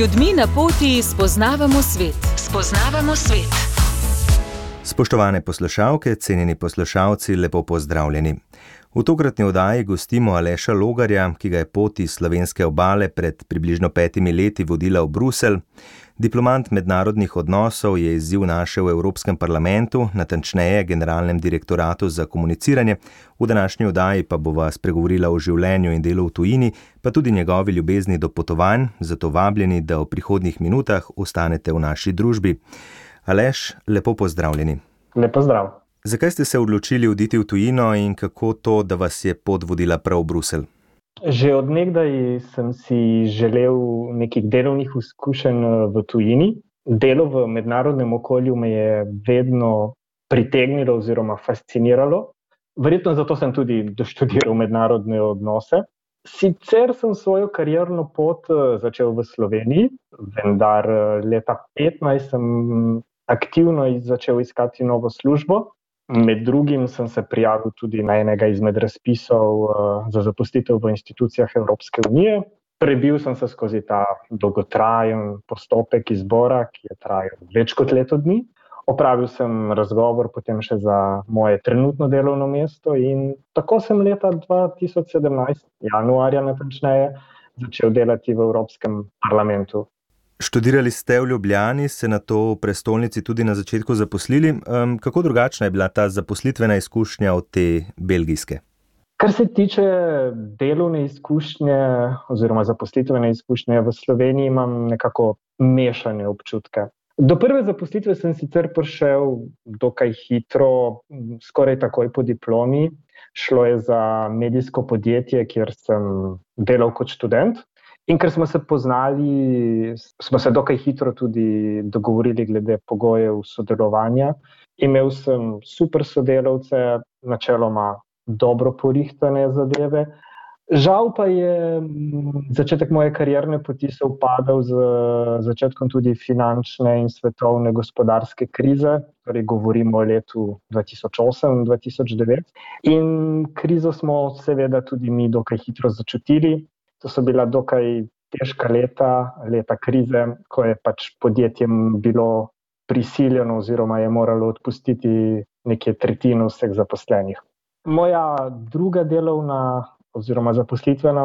ljudmi na poti spoznavamo svet. Spoznavamo svet. Spoštovane poslušalke, cenjeni poslušalci, lepo pozdravljeni. V tokratni oddaji gostimo Aleša Logarja, ki ga je pot iz slovenske obale pred približno petimi leti vodila v Bruselj. Diplomant mednarodnih odnosov je izziv našel v Evropskem parlamentu, natančneje Generalnem direktoratu za komuniciranje. V današnji oddaji pa bova spregovorila o življenju in delu v tujini, pa tudi njegovi ljubezni do potovanj, zato vabljeni, da v prihodnjih minutah ostanete v naši družbi. Aleš, lepo pozdravljeni. Lepo zdrav. Zakaj ste se odločili oditi v tujino in kako to, da vas je pot vodila prav v Bruselj? Že odnegdaj sem si želel nekih delovnih izkušenj v tujini. Delo v mednarodnem okolju me je vedno pritegnilo oziroma fasciniralo. Verjetno zato sem tudi doštudiral mednarodne odnose. Sicer sem svojo karierno pot začel v Sloveniji, vendar leta 2015 sem aktivno začel iskati novo službo. Med drugim sem se prijavil tudi na enega izmed razpisov za zaposlitev v institucijah Evropske unije. Prebil sem se skozi ta dolgotrajen postopek izbora, ki je trajal več kot leto dni. Opravil sem razgovor potem še za moje trenutno delovno mesto, in tako sem leta 2017, januarja natančneje, začel delati v Evropskem parlamentu. Študirali ste v Ljubljani, se nato v prestolnici tudi na začetku zaposlili. kako drugačna je bila ta zaposlitvena izkušnja od te belgijske? Kar se tiče delovne izkušnje oziroma zaposlitvene izkušnje v Sloveniji, imam nekako mešane občutke. Do prve zaposlitve sem sicer prišel dokaj hitro, skoraj takoj po diplomi. Šlo je za medijsko podjetje, kjer sem delal kot študent. In ker smo se poznali, smo se dokaj hitro tudi dogovorili glede pogojev sodelovanja. Imel sem super sodelavce, načeloma dobro porihtane zadeve. Žal pa je začetek moje karierne poti sovpadel z začetkom tudi finančne in svetovne gospodarske krize, torej govorimo o letu dva tisoč osem-dva tisoč devet. In krizo smo seveda tudi mi dokaj hitro začutili. To so bila dokaj težka leta, leta krize, ko je pač podjetjem bilo prisiljeno oziroma je moralo odpustiti nekje tretjino vseh zaposlenih. Moja druga delovna oziroma zaposlitvena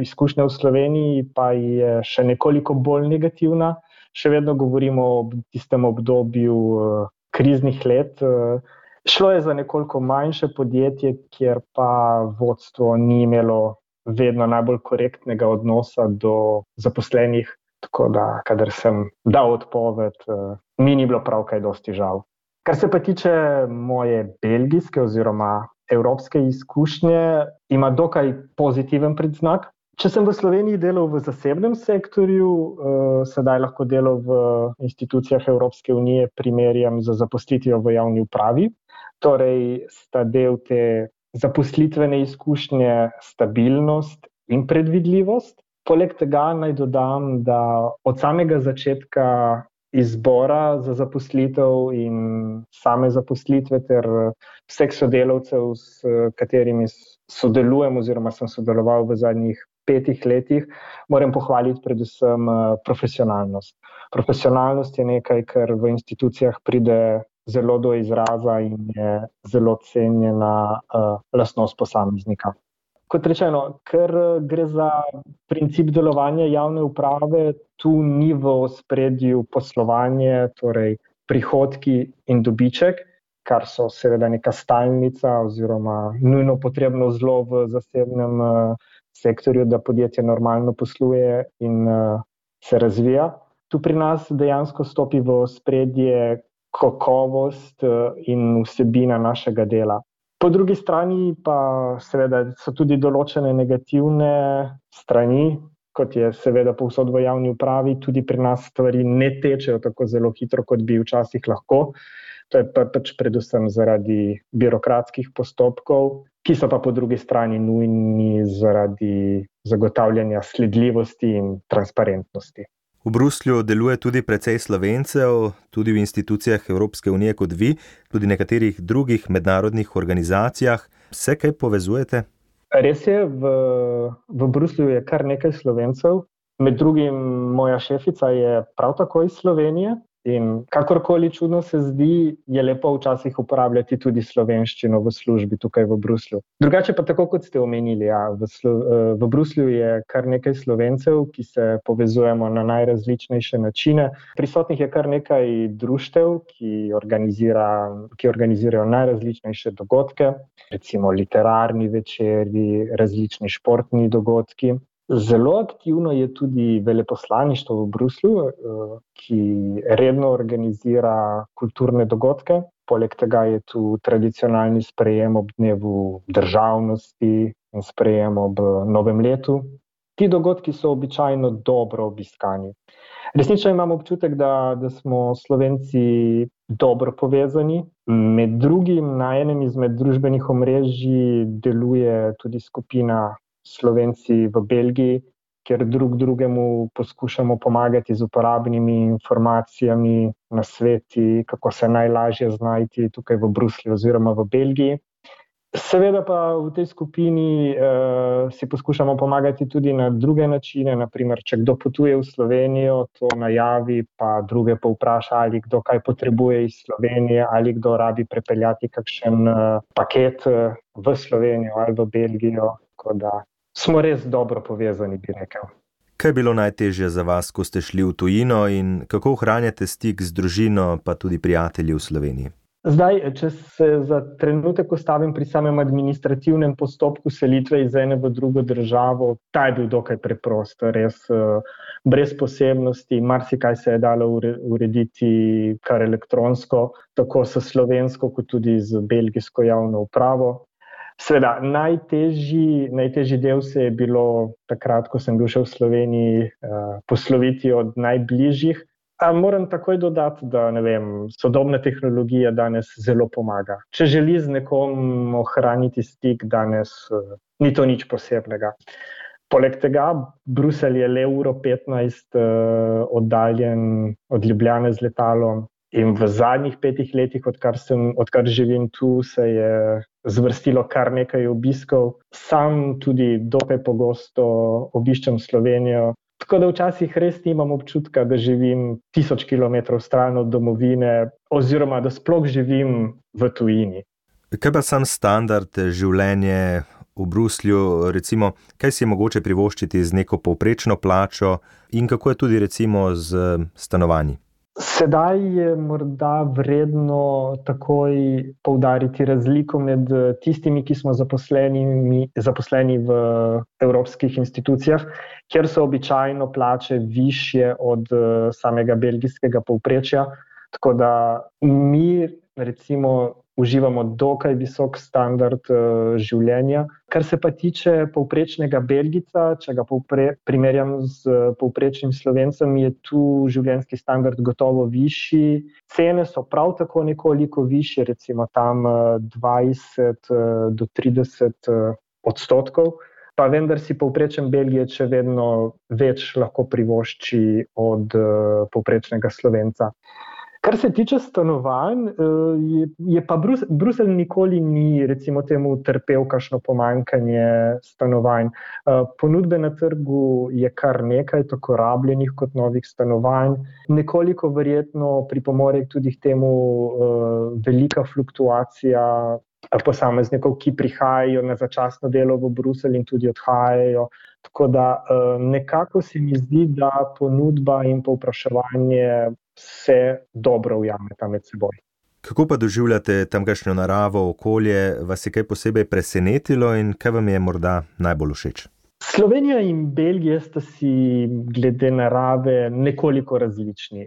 izkušnja v Sloveniji pa je še nekoliko bolj negativna. Še vedno govorimo o tistem obdobju kriznih let. Šlo je za nekoliko manjše podjetje, kjer pa vodstvo ni imelo vedno najbolj korektnega odnosa do zaposlenih. Tako da, kadar sem dal odpoved, mi ni bilo prav kaj dosti žal. Kar se pa tiče moje belgijske oziroma evropske izkušnje, ima dokaj pozitiven predznak. Če sem v Sloveniji delal v zasebnem sektorju, sedaj lahko delo v institucijah Evropske unije primerjam z zaposlitvijo v javni upravi. Torej sta del te zaposlitvene izkušnje stabilnost in predvidljivost. Poleg tega naj dodam, da od samega začetka izbora za zaposlitev in same zaposlitve ter vseh sodelavcev, s katerimi sodelujem oziroma sem sodeloval v zadnjih petih letih, moram pohvaliti predvsem profesionalnost. Profesionalnost je nekaj, kar v institucijah pride zelo do izraza in je zelo cenjena lastnost posameznika. Kot rečeno, ker gre za princip delovanja javne uprave, tu ni v ospredju poslovanje, torej prihodki in dobiček, kar so seveda neka stalnica oziroma nujno potrebno zelo v zasebnem sektorju, da podjetje normalno posluje in se razvija. Tu pri nas dejansko stopi v ospredje kakovost in vsebina našega dela. Po drugi strani pa seveda so tudi določene negativne strani, kot je seveda povsod v javni upravi, tudi pri nas stvari ne tečejo tako zelo hitro, kot bi včasih lahko. To je pač predvsem zaradi birokratskih postopkov, ki so pa po drugi strani nujni zaradi zagotavljanja sledljivosti in transparentnosti. V Bruslju deluje tudi precej Slovencev, tudi v institucijah Evropske unije kot vi, tudi nekaterih drugih mednarodnih organizacijah. Se kaj povezujete? Res je, v, v Bruslju je kar nekaj Slovencev. Med drugim, moja šefica je prav tako iz Slovenije, In kakorkoli čudno se zdi, je lepo včasih uporabljati tudi slovenščino v službi tukaj v Bruslju. Drugače pa tako, kot ste omenili, ja, v, eh, v Bruslju je kar nekaj slovencev, ki se povezujemo na najrazličnejše načine. Prisotnih je kar nekaj društev, ki, organizira, ki organizirajo najrazličnejše dogodke, recimo literarni večeri, različni športni dogodki. Zelo aktivno je tudi veleposlaništvo v Bruslju, eh, ki redno organizira kulturne dogodke. Poleg tega je tu tradicionalni sprejem ob dnevu državnosti in sprejem ob novem letu. Ti dogodki so običajno dobro obiskani. Resnično imam občutek, da, da smo Slovenci dobro povezani. Med drugim na enem izmed družbenih omrežij deluje tudi skupina Slovenci v Belgiji, kjer drug drugemu poskušamo pomagati z uporabnimi informacijami, na sveti, kako se najlažje znajti tukaj v Bruslju oziroma v Belgiji. Seveda pa v tej skupini uh, si poskušamo pomagati tudi na druge načine. Naprimer, če kdo potuje v Slovenijo, to najavi, pa druge pa vpraša, ali kdo kaj potrebuje iz Slovenije, ali kdo rabi prepeljati kakšen uh, paket uh, v Slovenijo ali v Belgijo. Tako da smo res dobro povezani, bi rekel. Kaj je bilo najtežje za vas, ko ste šli v tujino in kako ohranjate stik z družino, pa tudi prijatelji v Sloveniji? Zdaj, če se za trenutek ustavim pri samem administrativnem postopku selitve iz ene v drugo državo, ta je bil dokaj preprost, res brez posebnosti. Marsikaj se je dalo urediti kar elektronsko, tako s slovensko, kot tudi z belgijsko javno upravo. Sveda, najtežji, najtežji del se je bilo takrat, ko sem bil še v Sloveniji, uh, posloviti od najbližjih. A moram takoj dodati, da vem, sodobna tehnologija danes zelo pomaga. Če želi z nekom ohraniti stik, danes uh, ni to nič posebnega. Poleg tega, Bruselj je le uro 15 uh, eh, oddaljen od Ljubljane z letalom, In v zadnjih petih letih, odkar, sem, odkar živim tu, se je zvrstilo kar nekaj obiskov. Sam tudi dokaj pogosto obiščem Slovenijo. Tako da včasih res nimam občutka, da živim tisoč km stran od domovine, oziroma da sploh živim v tujini. Kaj pa sam standard življenja v Bruslju, recimo, kaj si je mogoče privoščiti z neko povprečno plačo, in kako je tudi recimo z stanovanji? Sedaj je morda vredno takoj poudariti razliko med tistimi, ki smo zaposleni, zaposleni v evropskih institucijah, kjer so običajno plače više od samega belgijskega povprečja. Tako da mi, recimo, uživamo dokaj visok standard uh, življenja. Kar se pa tiče povprečnega Belgica, če ga povpre, primerjam z uh, povprečnim Slovencem, je tu življenjski standard gotovo višji. Cene so prav tako nekoliko više, recimo tam uh, 20 uh, do 30 uh, odstotkov. Pa vendar si povprečen Belgije, če vedno več lahko privošči od uh, povprečnega Slovenca. Kar se tiče stanovanj, eh, je, je pa Brus, Bruselj nikoli ni, recimo, temu trpel kašno pomankanje stanovanj. Eh, ponudbe na trgu je kar nekaj, tako rabljenih kot novih stanovanj. Nekoliko verjetno pripomore tudi k temu uh, velika fluktuacija posameznikov, ki prihajajo na začasno delo v Bruselj in tudi odhajajo. Tako da nekako se mi zdi, da ponudba in povpraševanje se dobro ujameta med seboj. Kako pa doživljate tamkajšnjo naravo, okolje, vas je kaj posebej presenetilo in kaj vam je morda najbolj všeč? Slovenija in Belgija sta si glede narave nekoliko različni.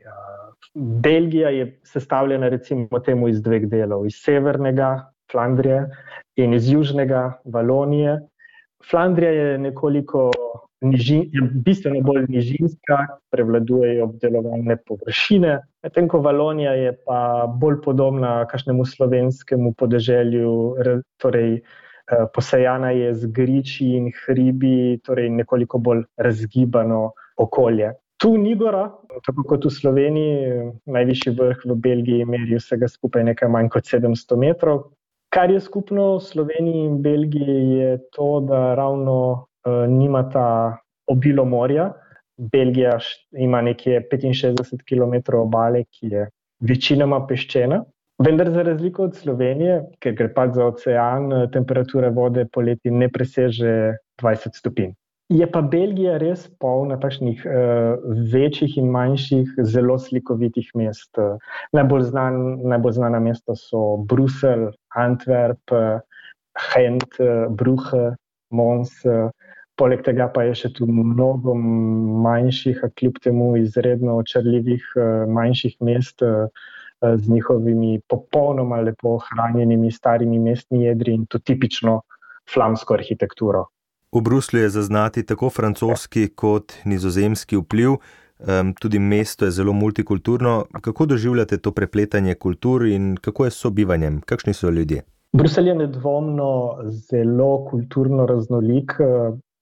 Belgija je sestavljena recimo temu iz dveh delov, iz severnega Flandrije in iz južnega Valonije. Flandrija je nekoliko nižin, bistveno bolj nižinska, prevladujejo obdelovalne površine, medtem ko Valonija je pa bolj podobna kakšnemu slovenskemu podeželju, torej eh, posejana je z griči in hribi, torej nekoliko bolj razgibano okolje. Tu ni gora, tako kot v Sloveniji, najvišji vrh v Belgiji meri vsega skupaj nekaj manj kot 700 metrov. Kar je skupno v Sloveniji in Belgiji, je to, da ravno nimata obilo morja. Belgija ima nekje 65 km obale, ki je večinoma peščena. Vendar, za razliko od Slovenije, ker gre pač za ocean, temperatura vode poleti ne preseže 20 stopinj. Je pa Belgija res polna takšnih uh, večjih in manjših, zelo slikovitih mest. Najbolj, znan, najbolj znana mesta so Bruselj, Antwerp, Gent, Bruche, Mons. Poleg tega pa je še tu mnogo manjših, a kljub temu izredno očarljivih manjših mest. Z njihovimi popolnoma lepo ohranjenimi starimi mestnimi jedri in to tipično flamsko arhitekturo. V Bruslju je zaznati tako francoski kot nizozemski vpliv, tudi mesto je zelo multikulturno. Kako doživljate to prepletanje kultur in kako je s sobivanjem? Kakšni so ljudje? Bruselj je nedvomno zelo kulturno raznolik.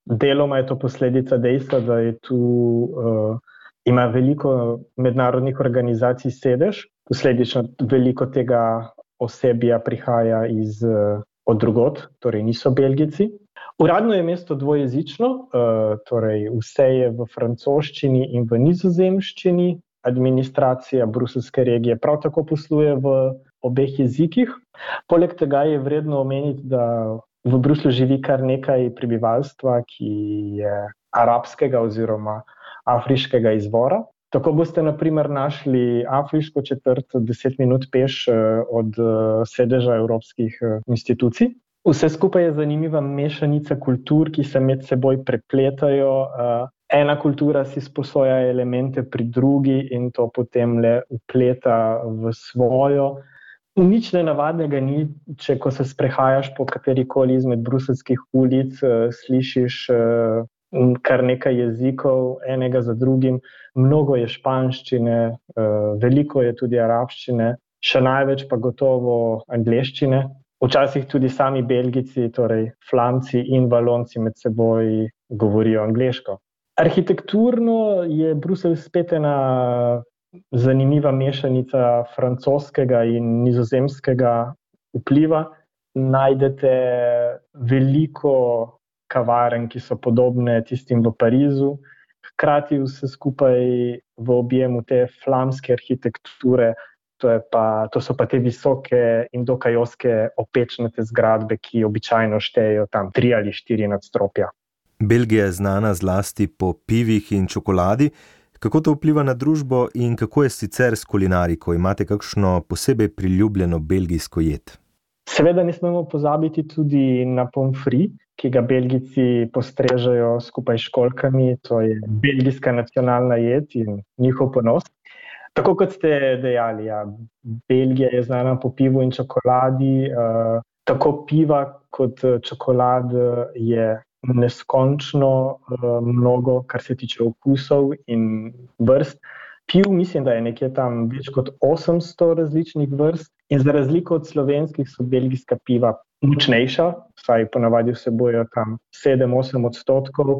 Deloma je to posledica dejstva, da je tu uh, ima veliko mednarodnih organizacij sedež, posledično veliko tega osebja prihaja iz uh, od drugot, torej niso Belgici. Uradno je mesto dvojezično, uh, torej vse je v francoščini in v nizozemščini. Administracija bruselske regije prav tako posluje v obeh jezikih. Poleg tega je vredno omeniti, da v Bruslju živi kar nekaj prebivalstva, ki je arabskega oziroma afriškega izvora. Tako boste, na primer, našli afriško četrt, deset minut peš uh, od uh, sedeža evropskih uh, institucij. Vse skupaj je zanimiva mešanica kultur, ki se med seboj prepletajo. Ena kultura si sposoja elemente pri drugi in to potem le upleta v svojo. Nič nenavadnega ni, če ko se sprehajaš po kateri koli izmed bruselskih ulic, slišiš kar nekaj jezikov, enega za drugim. Mnogo je španščine, veliko je tudi arabščine, še največ pa gotovo angliščine včasih tudi sami Belgici, torej Flamci in Valonci med seboj govorijo angliško. Arhitekturno je Bruselj spet ena zanimiva mešanica francoskega in nizozemskega vpliva. Najdete veliko kavaren, ki so podobne tistim v Parizu, hkrati vse skupaj v objemu te flamske arhitekture, to, pa, to so pa te visoke in dokaj oske opečnate zgradbe, ki običajno štejejo tam tri ali štiri nadstropja. Belgija je znana zlasti po pivih in čokoladi. Kako to vpliva na družbo in kako je sicer s kulinariko? Imate kakšno posebej priljubljeno belgijsko jed? Seveda ne smemo pozabiti tudi na pomfri, ki ga Belgijci postrežejo skupaj s školkami. To je belgijska nacionalna jed in njihov ponos. Tako kot ste dejali, ja, Belgija je znana po pivu in čokoladi. Uh, tako piva kot eh, čokolade je neskončno uh, mnogo, kar se tiče okusov in vrst. Piv, mislim, da je nekje tam več kot 800 različnih vrst, in za razliko od slovenskih, so belgijska piva močnejša, saj ponavadi vsebojo tam 7-8 odstotkov,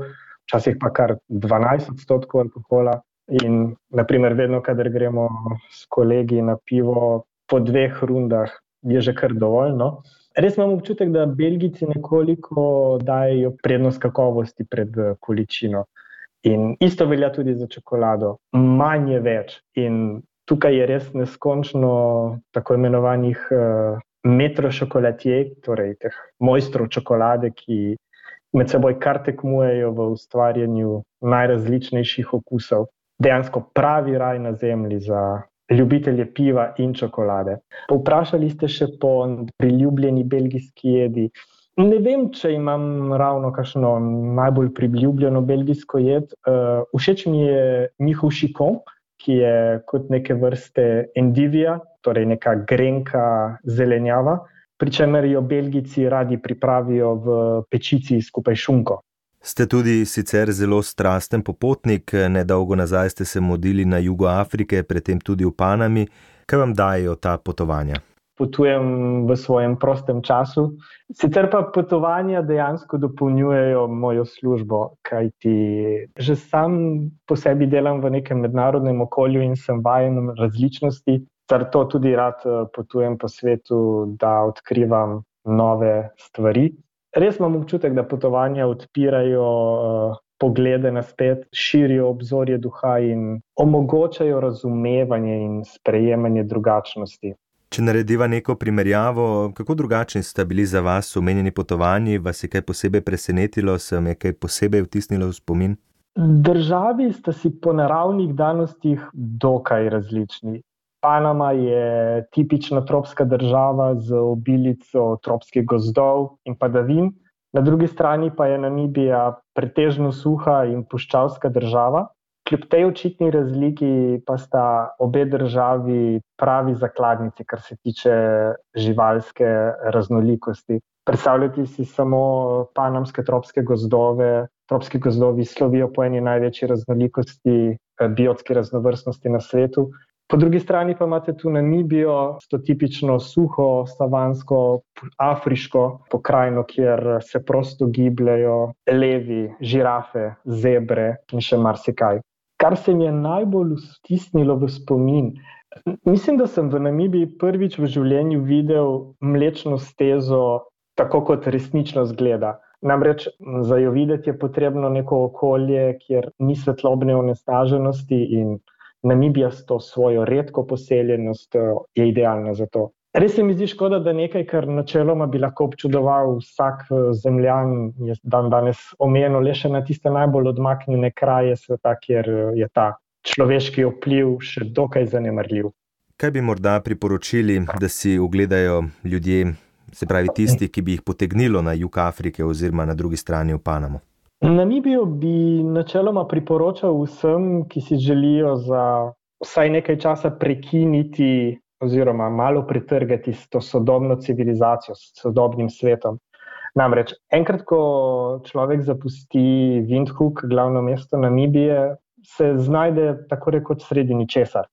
včasih pa kar 12 odstotkov alkohola. In, naprimer, vedno, kadar gremo s kolegi na pivo, po dveh rundah je že kar dovolj. No? Res imam občutek, da Belgijci nekoliko dajo prednost kakovosti pred eh, količino. In isto velja tudi za čokolado, manj je več. In tukaj je res neskončno tako imenovanih uh, eh, metrošokolatij, torej teh mojstrov čokolade, ki med seboj kar tekmujejo v ustvarjanju najrazličnejših okusov dejansko pravi raj na zemlji za ljubitelje piva in čokolade. Povprašali ste še po priljubljeni belgijski jedi. Ne vem, če imam ravno kakšno najbolj priljubljeno belgijsko jed. Uh, všeč mi je njihov šikon, ki je kot neke vrste endivija, torej neka grenka zelenjava, pri čemer jo belgijci radi pripravijo v pečici skupaj šunko. Ste tudi sicer zelo strasten popotnik, nedolgo nazaj ste se modili na jugu Afrike, predtem tudi v Panami. Kaj vam dajo ta potovanja? Potujem v svojem prostem času, sicer pa potovanja dejansko dopolnjujejo mojo službo, kajti že sam po sebi delam v nekem mednarodnem okolju in sem vajen različnosti, zato tudi rad eh, potujem po svetu, da odkrivam nove stvari res imam občutek, da potovanja odpirajo uh, poglede na svet, širijo obzorje duha in omogočajo razumevanje in sprejemanje drugačnosti. Če narediva neko primerjavo, kako drugačni sta bili za vas omenjeni potovanji, vas je kaj posebej presenetilo, se vam je kaj posebej vtisnilo v spomin? Državi sta si po naravnih danostih dokaj različni. Panama je tipična tropska država z obilico tropskih gozdov in padavin, na drugi strani pa je Namibija pretežno suha in puščavska država. Kljub tej očitni razliki pa sta obe državi pravi zakladnici, kar se tiče živalske raznolikosti. Predstavljati si samo panamske tropske gozdove. Tropski gozdovi slovijo po eni največji raznolikosti, eh, biotski raznovrstnosti na svetu, Po drugi strani pa imate tu Namibijo, to tipično suho, savansko, afriško pokrajino, kjer se prosto gibljajo levi, žirafe, zebre in še marsikaj. Kar se mi je najbolj stisnilo v spomin, mislim, da sem v Namibiji prvič v življenju videl mlečno stezo, tako kot resnično zgleda. Namreč za jo videti je potrebno neko okolje, kjer ni svetlobne onesnaženosti in Namibija s to svojo redko poseljenost je idealna za to. Res se mi zdi škoda, da nekaj, kar načeloma bi lahko občudoval vsak eh, zemljan, je dan danes omenjeno le še na tiste najbolj odmaknjene kraje sveta, kjer eh, je ta človeški vpliv še dokaj zanemarljiv. Kaj bi morda priporočili, da si ogledajo ljudje, se pravi tisti, ki bi jih potegnilo na jug Afrike oziroma na drugi strani v Panamo? Namibijo bi načeloma priporočal vsem, ki si želijo za vsaj nekaj časa prekiniti oziroma malo pretrgati s to sodobno civilizacijo, s sodobnim svetom. Namreč, enkrat, ko človek zapusti Windhoek, glavno mesto Namibije, se znajde tako rekoč sredi ničesar.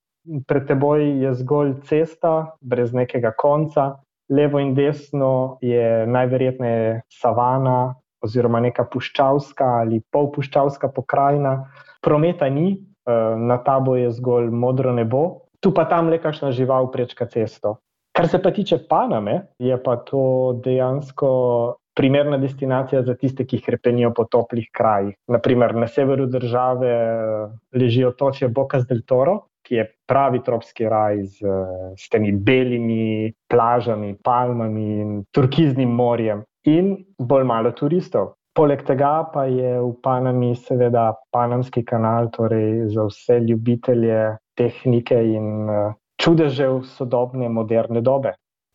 Pred teboj je zgolj cesta, brez nekega konca, levo in desno je najverjetneje savana, oziroma neka puščavska ali polpuščavska pokrajina. Prometa ni, eh, na tabo je zgolj modro nebo, tu pa tam le kakšna žival prečka cesto. Kar se pa tiče Paname, je pa to dejansko primerna destinacija za tiste, ki krepenijo po toplih krajih. Naprimer, na severu države eh, leži otočje Bocas del Toro, ki je pravi tropski raj z, z temi belimi plažami, palmami in turkiznim morjem in bolj malo turistov. Poleg tega pa je v Panami, seveda, Panamski kanal, torej za vse ljubitelje tehnike in uh, čudežev sodobne, moderne dobe.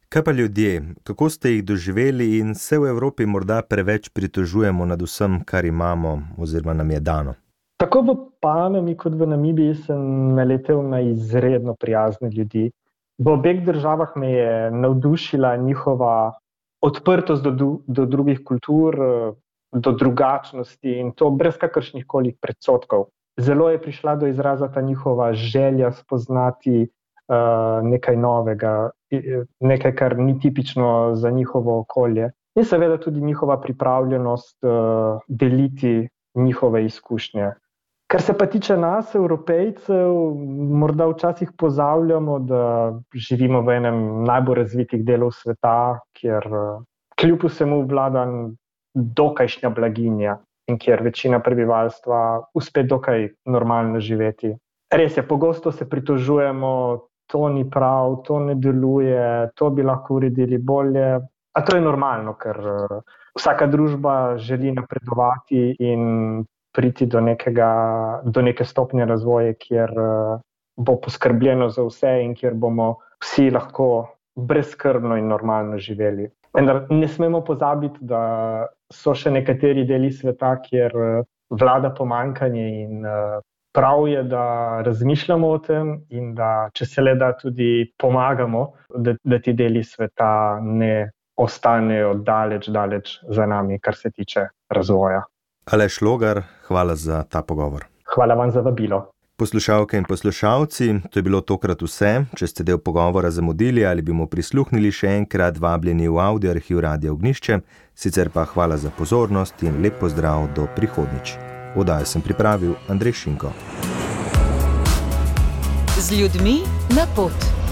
Kaj pa ljudje, kako ste jih doživeli in se v Evropi morda preveč pritožujemo nad vsem, kar imamo oziroma nam je dano? Tako v Panami kot v Namibiji sem naletel na izredno prijazne ljudi. V obeh državah me je navdušila njihova odprtost do, do drugih kultur, eh, do drugačnosti in to brez kakršnih koli predsotkov. Zelo je prišla do izraza ta njihova želja spoznati uh, nekaj novega, nekaj, kar ni tipično za njihovo okolje, in seveda tudi njihova pripravljenost uh, deliti njihove izkušnje. Kar se pa tiče nas, evropejcev, morda včasih pozavljamo, da živimo v enem najbolj razvitih delov sveta, kjer kljub vsemu vlada dokajšnja blaginja in kjer večina prebivalstva uspe dokaj normalno živeti. Res je, pogosto se pritožujemo, to ni prav, to ne deluje, to bi lahko uredili bolje. A to je normalno, ker vsaka družba želi napredovati in priti do, nekega, do neke stopnje razvoja, kjer uh, bo poskrbljeno za vse in kjer bomo vsi lahko brezkrbno in normalno živeli. Vendar ne smemo pozabiti, da so še nekateri deli sveta, kjer uh, vlada pomankanje in uh, prav je, da razmišljamo o tem in da, če se le da, tudi pomagamo, da, da ti deli sveta ne ostanejo daleč, daleč za nami, kar se tiče razvoja. Aleš Logar, hvala za ta pogovor. Hvala vam za vabilo. Poslušalke in poslušalci, to je bilo tokrat vse. Če ste del pogovora zamudili ali bi mu prisluhnili še enkrat, vabljeni v audio arhiv Radio Ognišče, sicer pa hvala za pozornost in lep pozdrav do prihodnič. Odaj sem pripravil Andrej Šinko. Z ljudmi na pot.